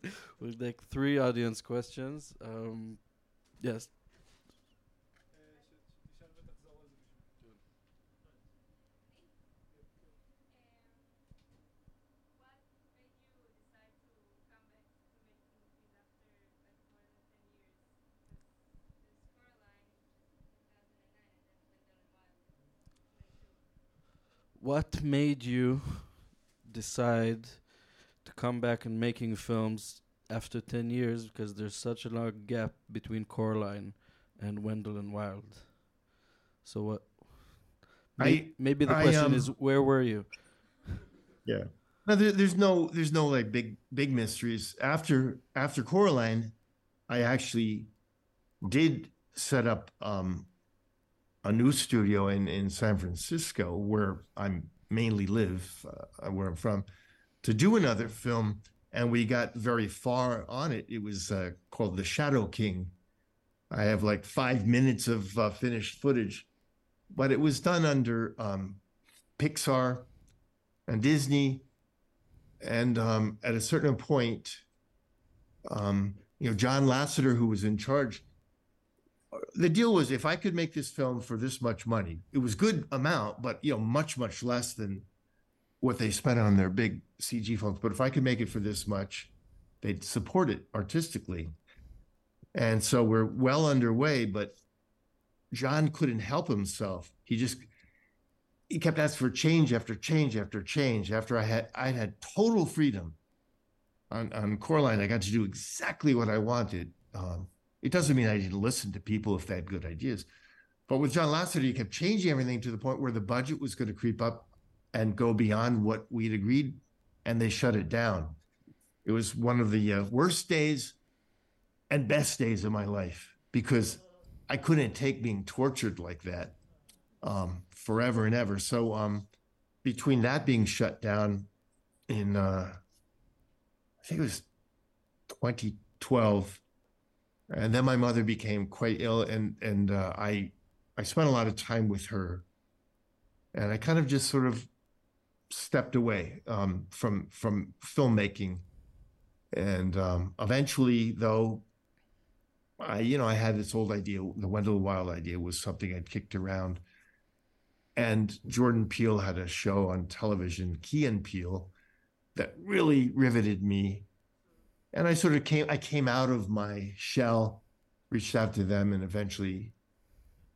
We'll take three audience questions. Um, yes. What made you decide to come back to make movies after like more than ten years? Because this Coraline, 2009, and then Wendell and Wild, 2022. What made you decide to come back and making films after 10 years because there's such a long gap between Coraline and Wendell and Wild? So what may- I- maybe the I, question um, is where were you? Yeah. No, there, there's no there's no like big big mysteries. After after Coraline, I actually did set up um, a new studio in in San Francisco where I'm mainly live, uh, where I'm from, to do another film, and we got very far on it. It was uh, called The Shadow King. I have like five minutes of uh, finished footage, but it was done under um, Pixar and Disney. And um, at a certain point, um, you know, John Lasseter, who was in charge, the deal was if I could make this film for this much money, it was good amount, but you know, much much less than what they spent on their big CG films. But if I could make it for this much, they'd support it artistically. And so we're well underway, but John couldn't help himself. He just he kept asking for change after change after change. After I had I had total freedom on on Coraline, I got to do exactly what I wanted. Um, it doesn't mean I didn't listen to people if they had good ideas, but with John Lasseter, he kept changing everything to the point where the budget was going to creep up and go beyond what we'd agreed, and they shut it down. It was one of the uh, worst days and best days of my life because I couldn't take being tortured like that um, forever and ever. So um, between that being shut down in, uh, I think it was 2012, and then my mother became quite ill, and and uh, I I spent a lot of time with her, and I kind of just sort of stepped away um, from from filmmaking, and um, eventually, though, I you know I had this old idea, the Wendell Wild idea was something I'd kicked around. And Jordan Peele had a show on television, Key and Peele, that really riveted me. And I sort of came, I came out of my shell, reached out to them, and eventually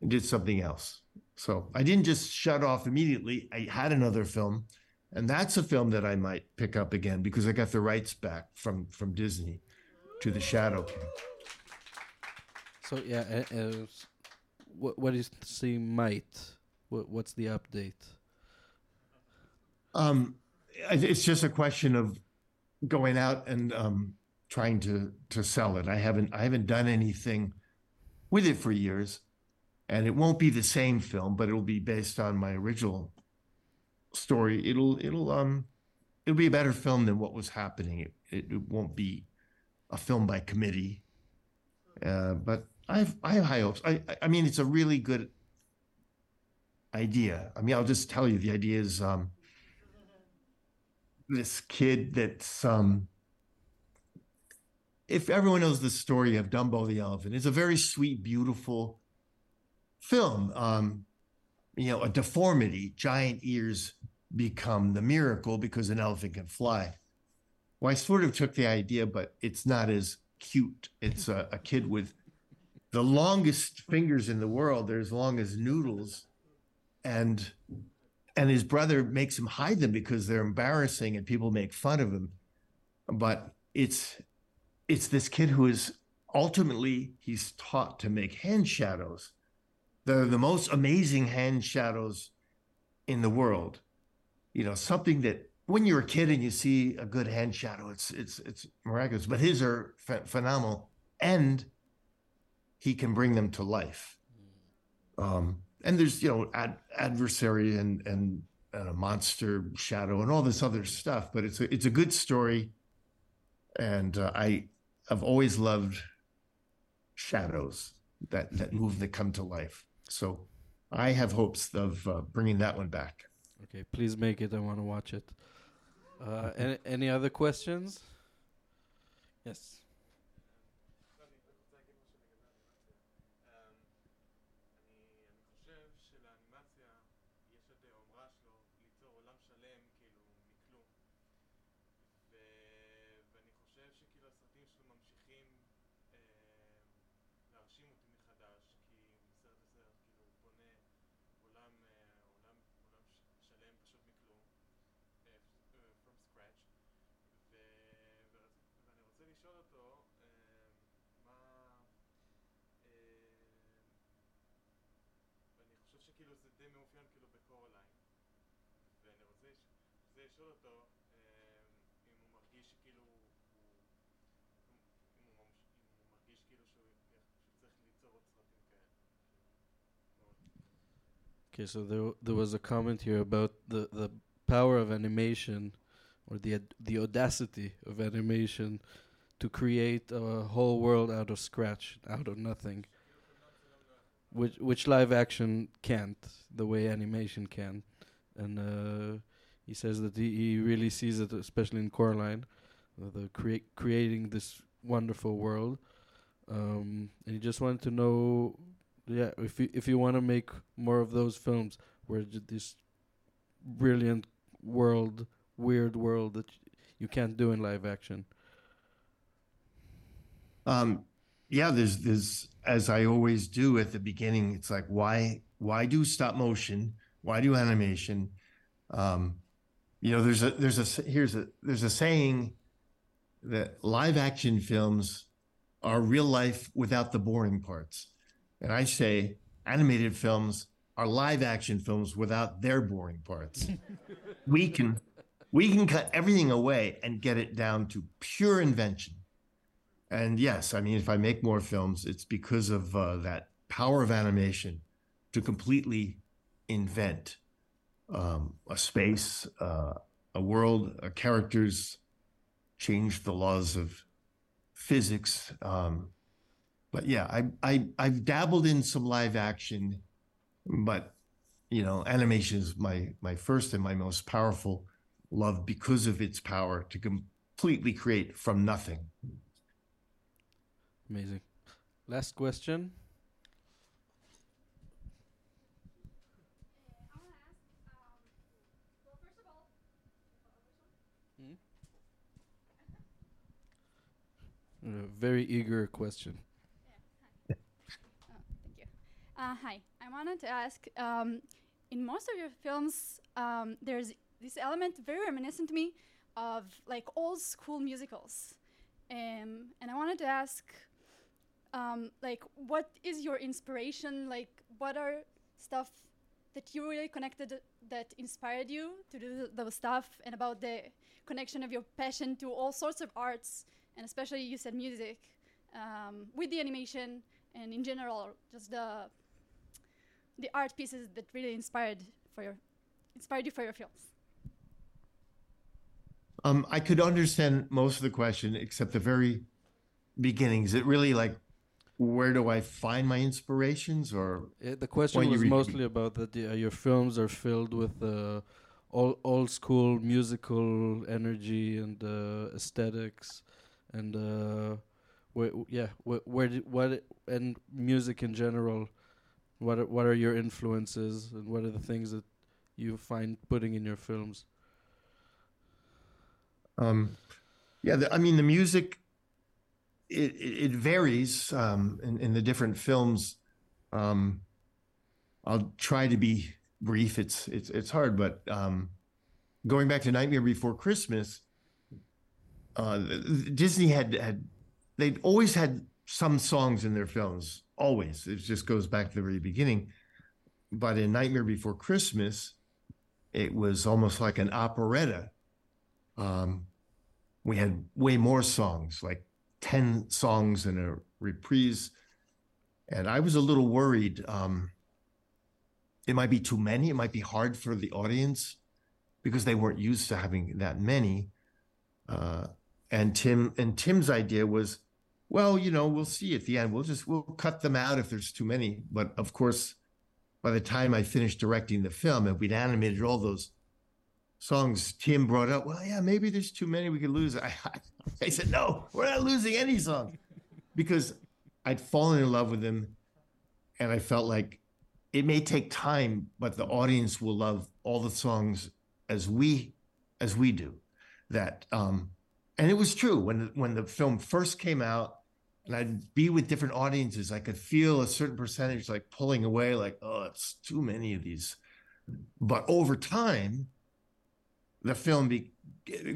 did something else. So I didn't just shut off immediately. I had another film, and that's a film that I might pick up again because I got the rights back from from Disney to The Shadow King. So yeah, uh, uh, what what is the might? What what's the update? Um, it's just a question of going out and um, trying to to sell it. I haven't I haven't done anything with it for years, and it won't be the same film, but it'll be based on my original story. It'll it'll um it'll be a better film than what was happening. It it, it won't be a film by committee, uh, but I've I have high hopes. I I- mean, it's a really good idea. I mean, I'll just tell you the idea is um this kid that's um if everyone knows the story of Dumbo the elephant, it's a very sweet, beautiful film. Um, you know, a deformity, giant ears become the miracle because an elephant can fly. Well, I sort of took the idea, but it's not as cute. It's a, a kid with the longest fingers in the world. They're as long as noodles. And and his brother makes him hide them because they're embarrassing and people make fun of him but it's it's this kid who is ultimately he's taught to make hand shadows they're the most amazing hand shadows in the world you know something that when you're a kid and you see a good hand shadow, it's it's it's miraculous. But his are ph- phenomenal, and he can bring them to life. Um, and there's you know ad- adversary and and and a monster shadow and all this other stuff, but it's a it's a good story, and uh, I I've always loved shadows that that move that come to life. So I have hopes of uh, bringing that one back. Okay, please make it. I want to watch it. Uh, any, any other questions? Yes. Okay, so there there was a comment here about the the power of animation, or the ad- the audacity of animation, to create a whole world out of scratch, out of nothing, which which live action can't, the way animation can, and uh, he says that he, he really sees it, especially in Coraline, uh, the create creating this wonderful world, um, and he just wanted to know yeah, if you if you want to make more of those films where this brilliant world, weird world that you can't do in live action. Um, yeah, there's there's as I always do at the beginning. It's like why why do stop motion? Why do animation? Um, you know, there's a there's a here's a there's a saying that live action films are real life without the boring parts, and I say animated films are live action films without their boring parts. we can we can cut everything away and get it down to pure invention. And yes, I mean, if I make more films, it's because of uh, that power of animation to completely invent um, a space, uh, a world, uh, characters, change the laws of physics. Um, but yeah, I, I I've dabbled in some live action, but you know, animation is my my first and my most powerful love because of its power to completely create from nothing. Amazing. Last question. Hmm? very eager to ask, um, well, first of all, uh, which one? A very eager question. Oh, thank you. Uh, hi. I wanted to ask um, in most of your films, um, there's this element very reminiscent to me of like old school musicals. Um, and I wanted to ask, um, like, what is your inspiration? Like, what are stuff that you really connected that inspired you to do th- those stuff and about the connection of your passion to all sorts of arts and especially you said music um, with the animation and in general just the the art pieces that really inspired for your inspired you for your films Um, I could understand most of the question except the very beginning. Is it really like, where do I find my inspirations or? Uh, the question When was mostly about that uh, your films are filled with uh, old, old school musical energy and uh, aesthetics, and uh, where, yeah, where, where did, what and music in general. What are, what are your influences and what are the things that you find putting in your films? Um, yeah, the, I mean the music. It it, varies um, in in the different films. Um, I'll try to be brief. It's it's it's hard, but um, going back to Nightmare Before Christmas, uh, Disney had had they'd always had some songs in their films. Always, it just goes back to the very beginning. But in Nightmare Before Christmas, it was almost like an operetta Um, we had way more songs, like 10 songs in a reprise. And I was a little worried. Um, it might be too many. It might be hard for the audience because they weren't used to having that many. Uh, and Tim and Tim's idea was, well, you know, we'll see at the end. We'll just we'll cut them out if there's too many. But of course, by the time I finished directing the film and we'd animated all those songs, Tim brought up, well, yeah, maybe there's too many. We could lose. I, I said, no, we're not losing any song because I'd fallen in love with him, and I felt like it may take time, but the audience will love all the songs as we as we do. That um, and it was true when when the film first came out and I'd be with different audiences, I could feel a certain percentage like pulling away, like, oh, it's too many of these. But over time, the film be,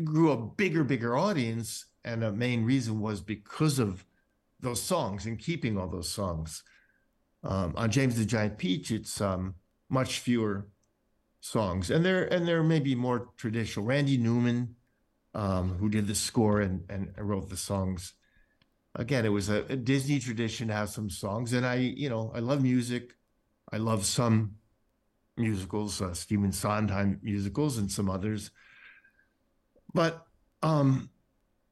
grew a bigger, bigger audience. And the main reason was because of those songs and keeping all those songs. Um, on James the Giant Peach, it's um, much fewer songs, and there and there may be more traditional. Randy Newman, um, who did the score and, and wrote the songs, again, it was a, a, Disney tradition to have some songs. And I, you know, I love music. I love some musicals, uh, Stephen Sondheim musicals, and some others. But um,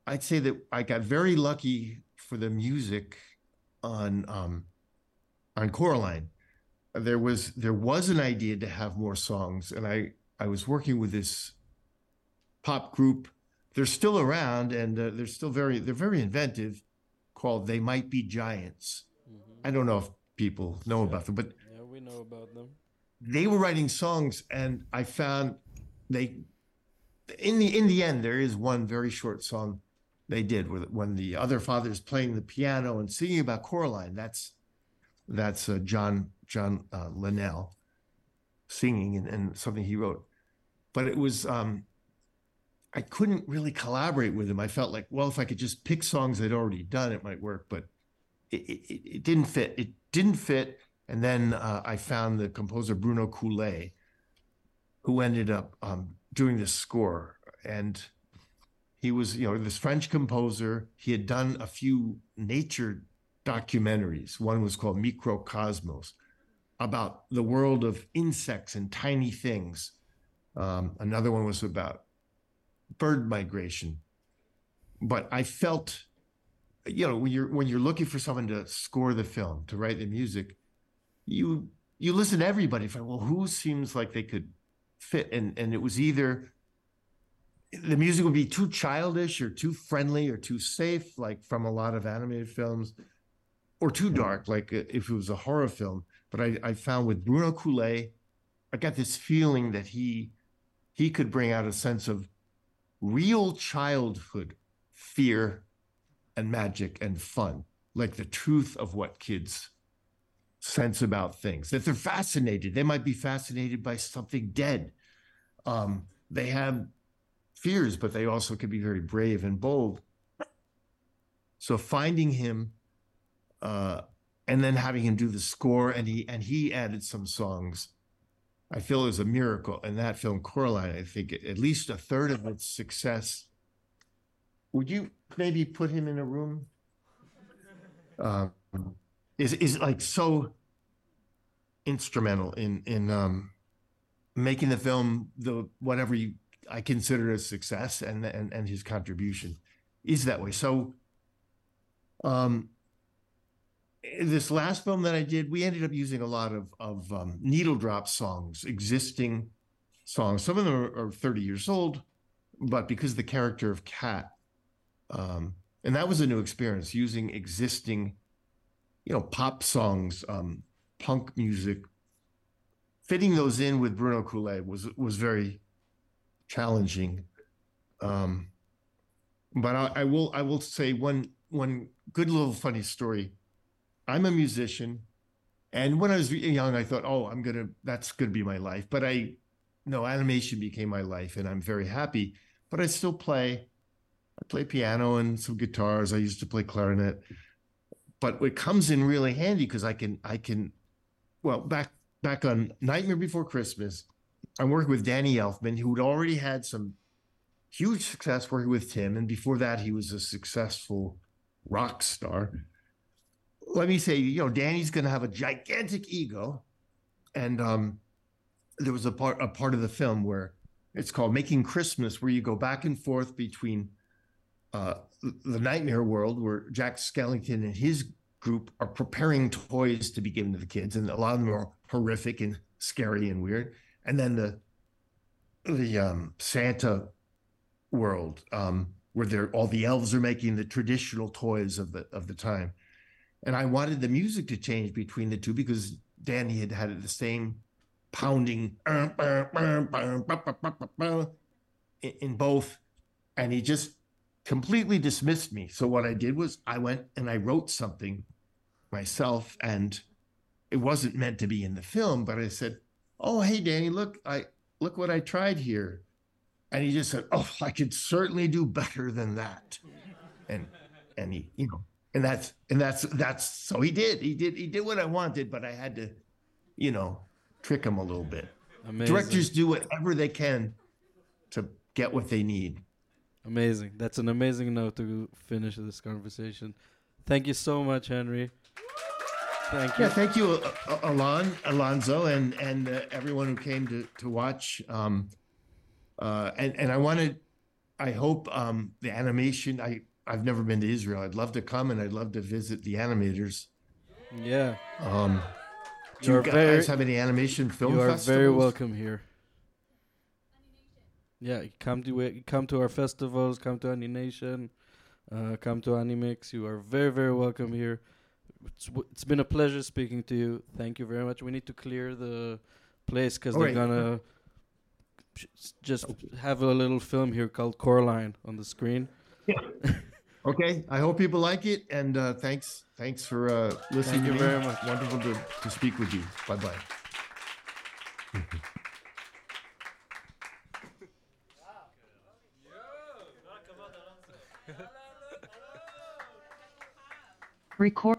I'd say that I got very lucky for the music on um, on Coraline. There was there was an idea to have more songs, and I I was working with this pop group. They're still around, and uh, they're still very they're very inventive called They Might Be Giants. Mm-hmm. I don't know if people know yeah. about them, but yeah, we know about them. They were writing songs, and I found they in the in the end there is one very short song they did with when the other father's playing the piano and singing about Coraline. That's that's uh, John John uh, Linnell singing and, and something he wrote. But it was um, I couldn't really collaborate with him. I felt like, well, if I could just pick songs I'd already done, it might work. But it, it, it didn't fit. It didn't fit. And then uh, I found the composer Bruno Coulais, who ended up um, doing the score. And he was, you know, this French composer. He had done a few nature documentaries. One was called Microcosmos, about the world of insects and tiny things. Um, another one was about bird migration. But I felt, you know, when you're when you're looking for someone to score the film, to write the music, you you listen to everybody. Find, well, who seems like they could fit? And and it was either the music would be too childish or too friendly or too safe, like from a lot of animated films, or too dark, like if it was a horror film. But I, I found with Bruno Coulais, I got this feeling that he he could bring out a sense of real childhood fear and magic and fun, like the truth of what kids sense about things. That they're fascinated. They might be fascinated by something dead. Um, they have fears, but they also can be very brave and bold. So finding him, uh, and then having him do the score, and he and he added some songs I feel is a miracle. And that film, Coraline, I think at least a third of its success. Would you maybe put him in a room? Uh, is is like so instrumental in in um, making the film the whatever you, I consider a success, and and and his contribution is that way. So, um, this last film that I did, we ended up using a lot of of um, needle drop songs, existing songs. Some of them are, are 30 years old, but because the character of Cat, um, and that was a new experience using existing, you know, pop songs, um, punk music, fitting those in with Bruno Coulais was was very challenging. Um, but I, I will I will say one one good little funny story I'm a musician. And when I was young, I thought, oh, I'm going to, that's going to be my life. But I, no, animation became my life and I'm very happy. But I still play. I play piano and some guitars. I used to play clarinet. But it comes in really handy because I can, I can, well, back, back on Nightmare Before Christmas, I'm working with Danny Elfman, who'd already had some huge success working with Tim, and before that, he was a successful rock star. Let me say, you know, Danny's going to have a gigantic ego, and um, there was a part a part of the film where it's called Making Christmas, where you go back and forth between uh, the nightmare world, where Jack Skellington and his group are preparing toys to be given to the kids, and a lot of them are horrific and scary and weird, and then the the um, Santa world, um, where all the elves are making the traditional toys of the of the time, and I wanted the music to change between the two because Danny had had the same pounding in both, and he just completely dismissed me. So what I did was I went and I wrote something myself, and it wasn't meant to be in the film, but I said, "Oh, hey, Danny, look, I look what I tried here," and he just said, "Oh, I could certainly do better than that," and and he, you know, and that's and that's that's so he did, he did, he did what I wanted, but I had to, you know, trick him a little bit. Amazing. Directors do whatever they can to get what they need. Amazing. That's an amazing note to finish this conversation. Thank you so much, Henry. Thank you. Yeah, thank you, Alon, Alonzo, and and uh, everyone who came to to watch. Um, uh, and and I wanted, I hope um, the animation. I I've never been to Israel. I'd love to come, and I'd love to visit the animators. Yeah. Um, do You you guys very- have any animation film you are festivals? very welcome here. Yeah, come to it. Come to our festivals. Come to Animation. Uh, come to Animix. You are very, very welcome here. It's, w- it's been a pleasure speaking to you. Thank you very much. We need to clear the place because they're Alright. gonna just have a little film here called Coraline on the screen. Okay, I hope people like it, and uh, thanks thanks for uh, listening. Thank you to me. very much. Wonderful to, to speak with you. Bye bye. Record.